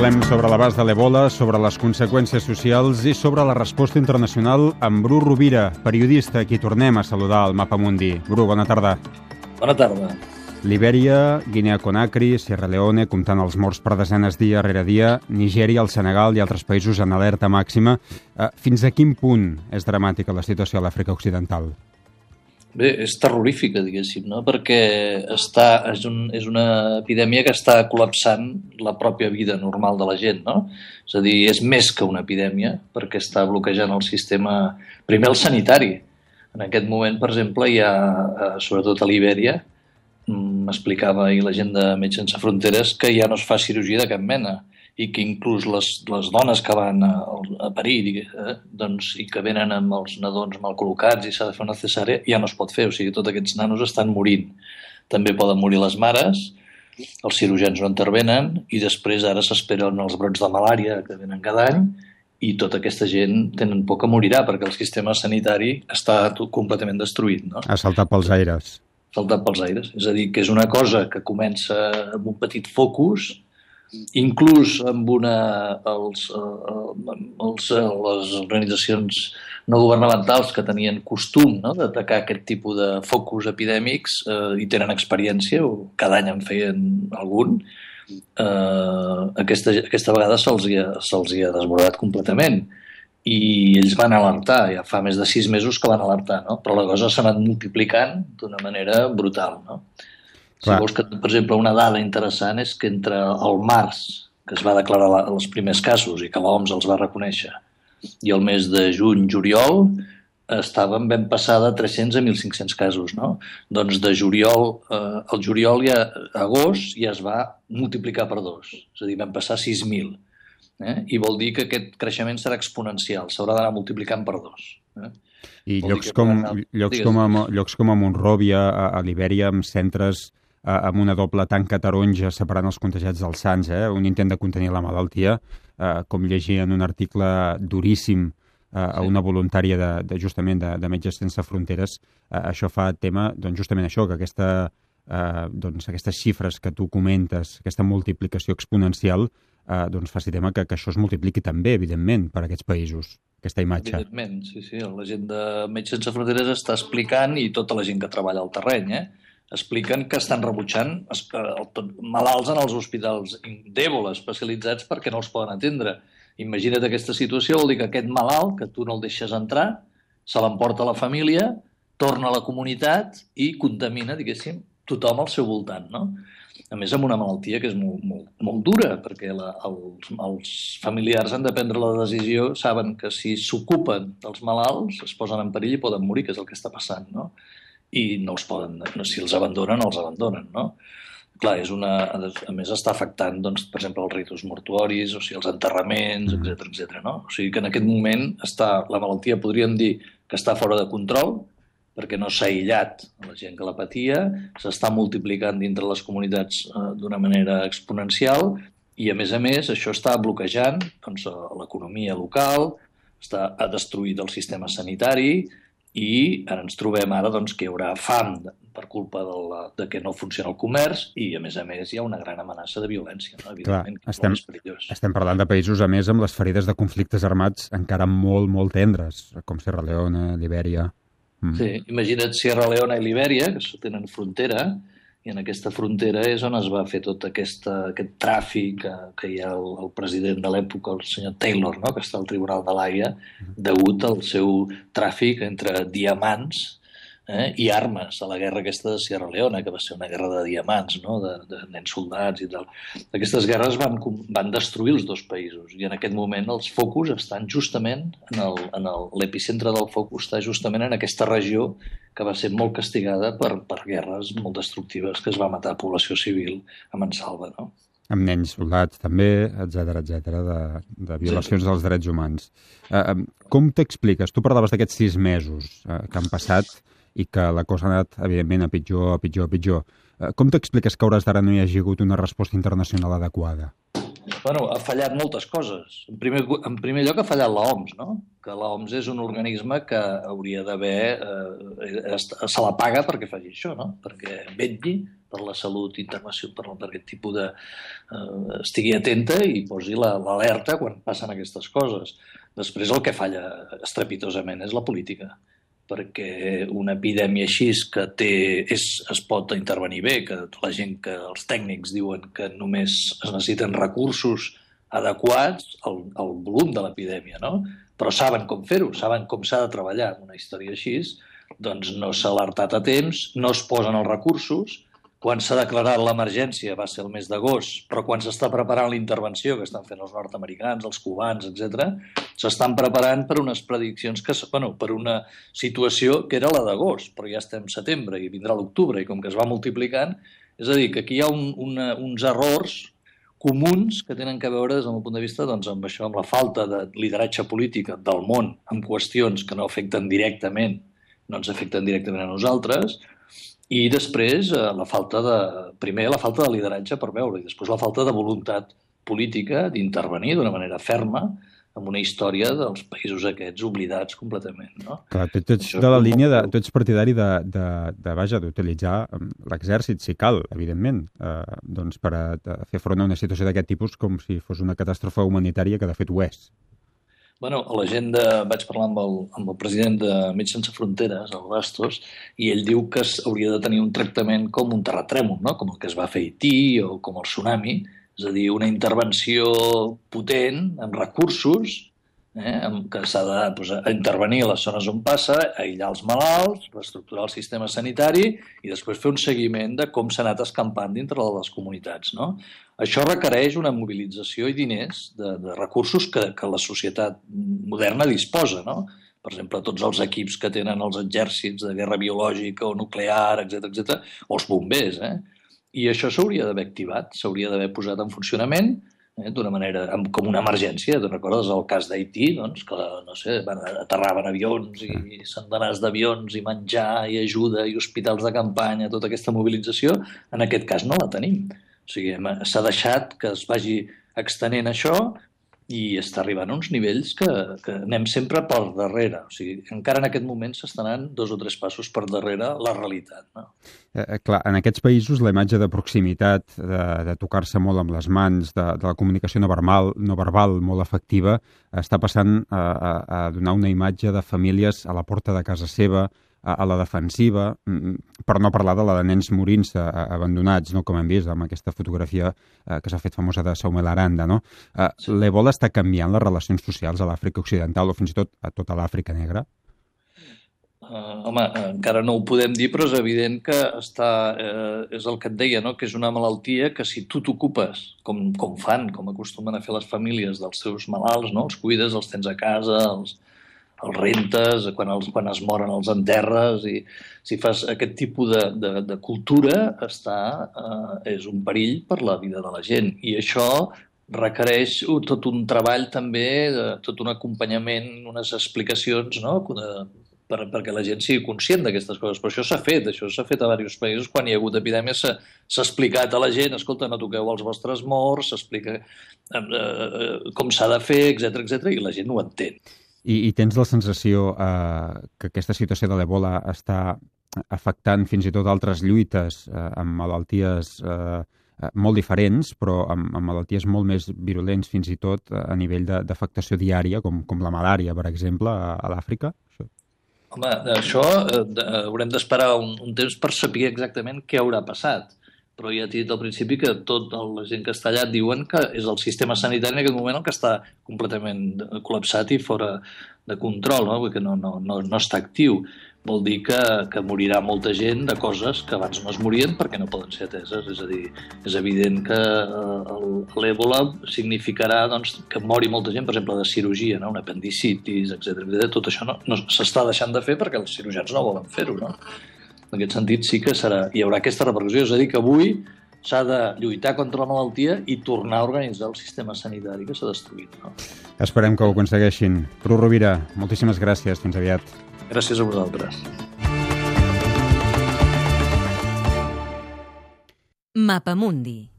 Parlem sobre l'abast de l'Ebola, sobre les conseqüències socials i sobre la resposta internacional amb Bru Rovira, periodista, a qui tornem a saludar al Mapa Mundi. Bru, bona tarda. Bona tarda. Libèria, Guinea-Conakry, Sierra Leone, comptant els morts per desenes dia rere dia, Nigèria, el Senegal i altres països en alerta màxima. Eh, fins a quin punt és dramàtica la situació a l'Àfrica Occidental? Bé, és terrorífica, diguéssim, no? perquè està, és, un, és una epidèmia que està col·lapsant la pròpia vida normal de la gent. No? És a dir, és més que una epidèmia, perquè està bloquejant el sistema, primer el sanitari. En aquest moment, per exemple, hi ha, eh, sobretot a Libèria, m'explicava ahir la gent de Metge Sense Fronteres que ja no es fa cirurgia de cap mena i que inclús les, les dones que van a, a parir eh, doncs, i que venen amb els nadons mal col·locats i s'ha de fer una cesàrea, ja no es pot fer. O sigui, tots aquests nanos estan morint. També poden morir les mares, els cirurgians no intervenen i després ara s'esperen els brots de malària que venen cada any i tota aquesta gent tenen por que morirà perquè el sistema sanitari està completament destruït. No? Ha saltat pels aires saltat pels aires. És a dir, que és una cosa que comença amb un petit focus, inclús amb una, els, eh, els, eh, les organitzacions no governamentals que tenien costum no, d'atacar aquest tipus de focus epidèmics eh, i tenen experiència, o cada any en feien algun, eh, aquesta, aquesta vegada se'ls ha, se ha desbordat completament i ells van alertar, ja fa més de sis mesos que van alertar, no? però la cosa s'ha anat multiplicant d'una manera brutal. No? Si vols que, per exemple, una dada interessant és que entre el març, que es va declarar la, els primers casos i que l'OMS els va reconèixer, i el mes de juny-juliol, estàvem ben passar de 300 a 1.500 casos, no? Doncs de juliol, eh, el juliol i a agost ja es va multiplicar per dos, és a dir, vam passar 6.000 eh? i vol dir que aquest creixement serà exponencial, s'haurà d'anar multiplicant per dos. Eh? I llocs com, anar... llocs, com a, llocs com a Montròvia, a, a Libèria, amb centres a, amb una doble tanca taronja separant els contagiats dels sants, eh? un intent de contenir la malaltia, eh, com llegia en un article duríssim eh, a una voluntària de, de justament de, de Metges Sense Fronteres, eh, això fa tema, doncs justament això, que aquesta, eh, doncs aquestes xifres que tu comentes, aquesta multiplicació exponencial, eh, doncs faci tema que, que això es multipliqui també, evidentment, per aquests països, aquesta imatge. Evidentment, sí, sí. La gent de Metges Sense Fronteres està explicant, i tota la gent que treballa al terreny, eh, expliquen que estan rebutjant eh, malalts en els hospitals d'èbola especialitzats perquè no els poden atendre. Imagina't aquesta situació, vol dir que aquest malalt, que tu no el deixes entrar, se l'emporta la família, torna a la comunitat i contamina, diguéssim, tothom al seu voltant, no? a més amb una malaltia que és molt, molt, molt dura, perquè la, els, els familiars han de prendre la decisió, saben que si s'ocupen dels malalts es posen en perill i poden morir, que és el que està passant, no? I no els poden, no, si els abandonen, els abandonen, no? Clar, és una, a més està afectant, doncs, per exemple, els ritus mortuoris, o sigui, els enterraments, etc mm. etc. no? O sigui que en aquest moment està, la malaltia podríem dir que està fora de control, perquè no s'ha aïllat la gent que la patia, s'està multiplicant dintre les comunitats eh, d'una manera exponencial i, a més a més, això està bloquejant doncs, l'economia local, està, ha destruït el sistema sanitari i ara ens trobem ara doncs, que hi haurà fam per culpa de, la, de que no funciona el comerç i, a més a més, hi ha una gran amenaça de violència. No? Evidentment, Clar, estem, estem parlant de països, a més, amb les ferides de conflictes armats encara molt, molt tendres, com Serra Leona, Libèria... Mm. Sí, imagina't Sierra Leona i Libèria, que tenen frontera, i en aquesta frontera és on es va fer tot aquesta, aquest tràfic que, que hi ha el, el president de l'època, el senyor Taylor, no? que està al Tribunal de l'AIA, degut al seu tràfic entre diamants eh? i armes a la guerra aquesta de Sierra Leona, que va ser una guerra de diamants, no? de, de nens soldats i tal. Aquestes guerres van, van destruir els dos països i en aquest moment els focus estan justament en l'epicentre del focus està justament en aquesta regió que va ser molt castigada per, per guerres molt destructives que es va matar població civil a Mansalva. No? amb nens soldats també, etc etc de, de violacions sí. dels drets humans. Uh, com t'expliques? Tu parlaves d'aquests sis mesos uh, que han passat i que la cosa ha anat, evidentment, a pitjor, a pitjor, a pitjor. Eh, com t'expliques que hores d'ara no hi hagi hagut una resposta internacional adequada? Bueno, ha fallat moltes coses. En primer, en primer lloc ha fallat l'OMS, no? que l'OMS és un organisme que hauria d'haver... Eh, se la paga perquè faci això, no? perquè vetlli per la salut internacional, per, per aquest tipus de... Eh, estigui atenta i posi l'alerta la, quan passen aquestes coses. Després el que falla estrepitosament és la política perquè una epidèmia així que té, és, es pot intervenir bé, que la gent que els tècnics diuen que només es necessiten recursos adequats al, al volum de l'epidèmia, no? però saben com fer-ho, saben com s'ha de treballar en una història així, doncs no s'ha alertat a temps, no es posen els recursos, quan s'ha declarat l'emergència? Va ser el mes d'agost, però quan s'està preparant la intervenció que estan fent els nord-americans, els cubans, etc, s'estan preparant per unes prediccions que, bueno, per una situació que era la d'agost, però ja estem setembre i vindrà l'octubre i com que es va multiplicant, és a dir, que aquí hi ha un, una, uns errors comuns que tenen que veure des del meu punt de vista doncs, amb això, amb la falta de lideratge polític del món en qüestions que no afecten directament, no ens afecten directament a nosaltres, i després, eh, la falta de, primer, la falta de lideratge per veure, i després la falta de voluntat política d'intervenir d'una manera ferma amb una història dels països aquests oblidats completament. No? Clar, tu, tu ets Això de la línia, de, tu ets partidari de, de, de vaja, d'utilitzar l'exèrcit, si cal, evidentment, eh, doncs per a, a fer front a una situació d'aquest tipus com si fos una catàstrofe humanitària que de fet ho és. Bueno, a l'agenda vaig parlar amb el, amb el president de Mig Sense Fronteres, el Bastos, i ell diu que hauria de tenir un tractament com un terratrèmol, no? com el que es va fer a Haití o com el tsunami, és a dir, una intervenció potent amb recursos eh, que s'ha de pues, intervenir a les zones on passa, aïllar els malalts, reestructurar el sistema sanitari i després fer un seguiment de com s'ha anat escampant dintre de les comunitats. No? Això requereix una mobilització i diners de, de recursos que, que la societat moderna disposa. No? per exemple, tots els equips que tenen els exèrcits de guerra biològica o nuclear, etc etc, o els bombers. Eh? I això s'hauria d'haver activat, s'hauria d'haver posat en funcionament eh, d'una manera, com una emergència. Te'n recordes el cas d'Haití, doncs, que, no sé, van, aterraven avions i, centenars d'avions i menjar i ajuda i hospitals de campanya, tota aquesta mobilització, en aquest cas no la tenim. O sigui, s'ha deixat que es vagi extenent això i està arribant a uns nivells que, que anem sempre per darrere. O sigui, encara en aquest moment s'estan anant dos o tres passos per darrere la realitat. No? Eh, eh, clar, en aquests països la imatge de proximitat, de, de tocar-se molt amb les mans, de, de la comunicació no verbal, no verbal molt efectiva, està passant a, a, a donar una imatge de famílies a la porta de casa seva, a, a la defensiva, mm, per no parlar de la de nens morins eh, abandonats, no? com hem vist amb aquesta fotografia eh, que s'ha fet famosa de Saumel Aranda. No? Eh, sí. L'Ebola està canviant les relacions socials a l'Àfrica Occidental o fins i tot a tota l'Àfrica Negra? Uh, home, encara no ho podem dir, però és evident que està, eh, és el que et deia, no? que és una malaltia que si tu t'ocupes, com, com fan, com acostumen a fer les famílies dels seus malalts, no? els cuides, els tens a casa, els, els rentes, quan, els, quan es moren els enterres, i si fas aquest tipus de, de, de cultura, està, eh, és un perill per la vida de la gent. I això requereix tot un treball també, de, tot un acompanyament, unes explicacions, no?, de, per, perquè la gent sigui conscient d'aquestes coses. Però això s'ha fet, això s'ha fet a diversos països. Quan hi ha hagut epidèmies s'ha explicat a la gent, escolta, no toqueu els vostres morts, s'explica eh, eh, com s'ha de fer, etc etc i la gent ho entén. I, i tens la sensació eh, que aquesta situació de l'Ebola està afectant fins i tot altres lluites eh, amb malalties eh, eh, molt diferents, però amb, amb malalties molt més virulents fins i tot a nivell d'afectació diària, com, com la malària, per exemple, a, a l'Àfrica? Home, això eh, haurem d'esperar un, un temps per saber exactament què haurà passat però ja t'he dit al principi que tot la gent que està allà diuen que és el sistema sanitari en aquest moment el que està completament col·lapsat i fora de control, no? que no, no, no, no està actiu. Vol dir que, que morirà molta gent de coses que abans no es morien perquè no poden ser ateses. És a dir, és evident que eh, l'èbola significarà doncs, que mori molta gent, per exemple, de cirurgia, no? un apendicitis, etc. Tot això no, no s'està deixant de fer perquè els cirurgians no volen fer-ho. No? En aquest sentit sí que serà, hi haurà aquesta repercussió. És a dir, que avui s'ha de lluitar contra la malaltia i tornar a organitzar el sistema sanitari que s'ha destruït. No? Esperem que ho aconsegueixin. Bru Rovira, moltíssimes gràcies. Fins aviat. Gràcies a vosaltres. Mapamundi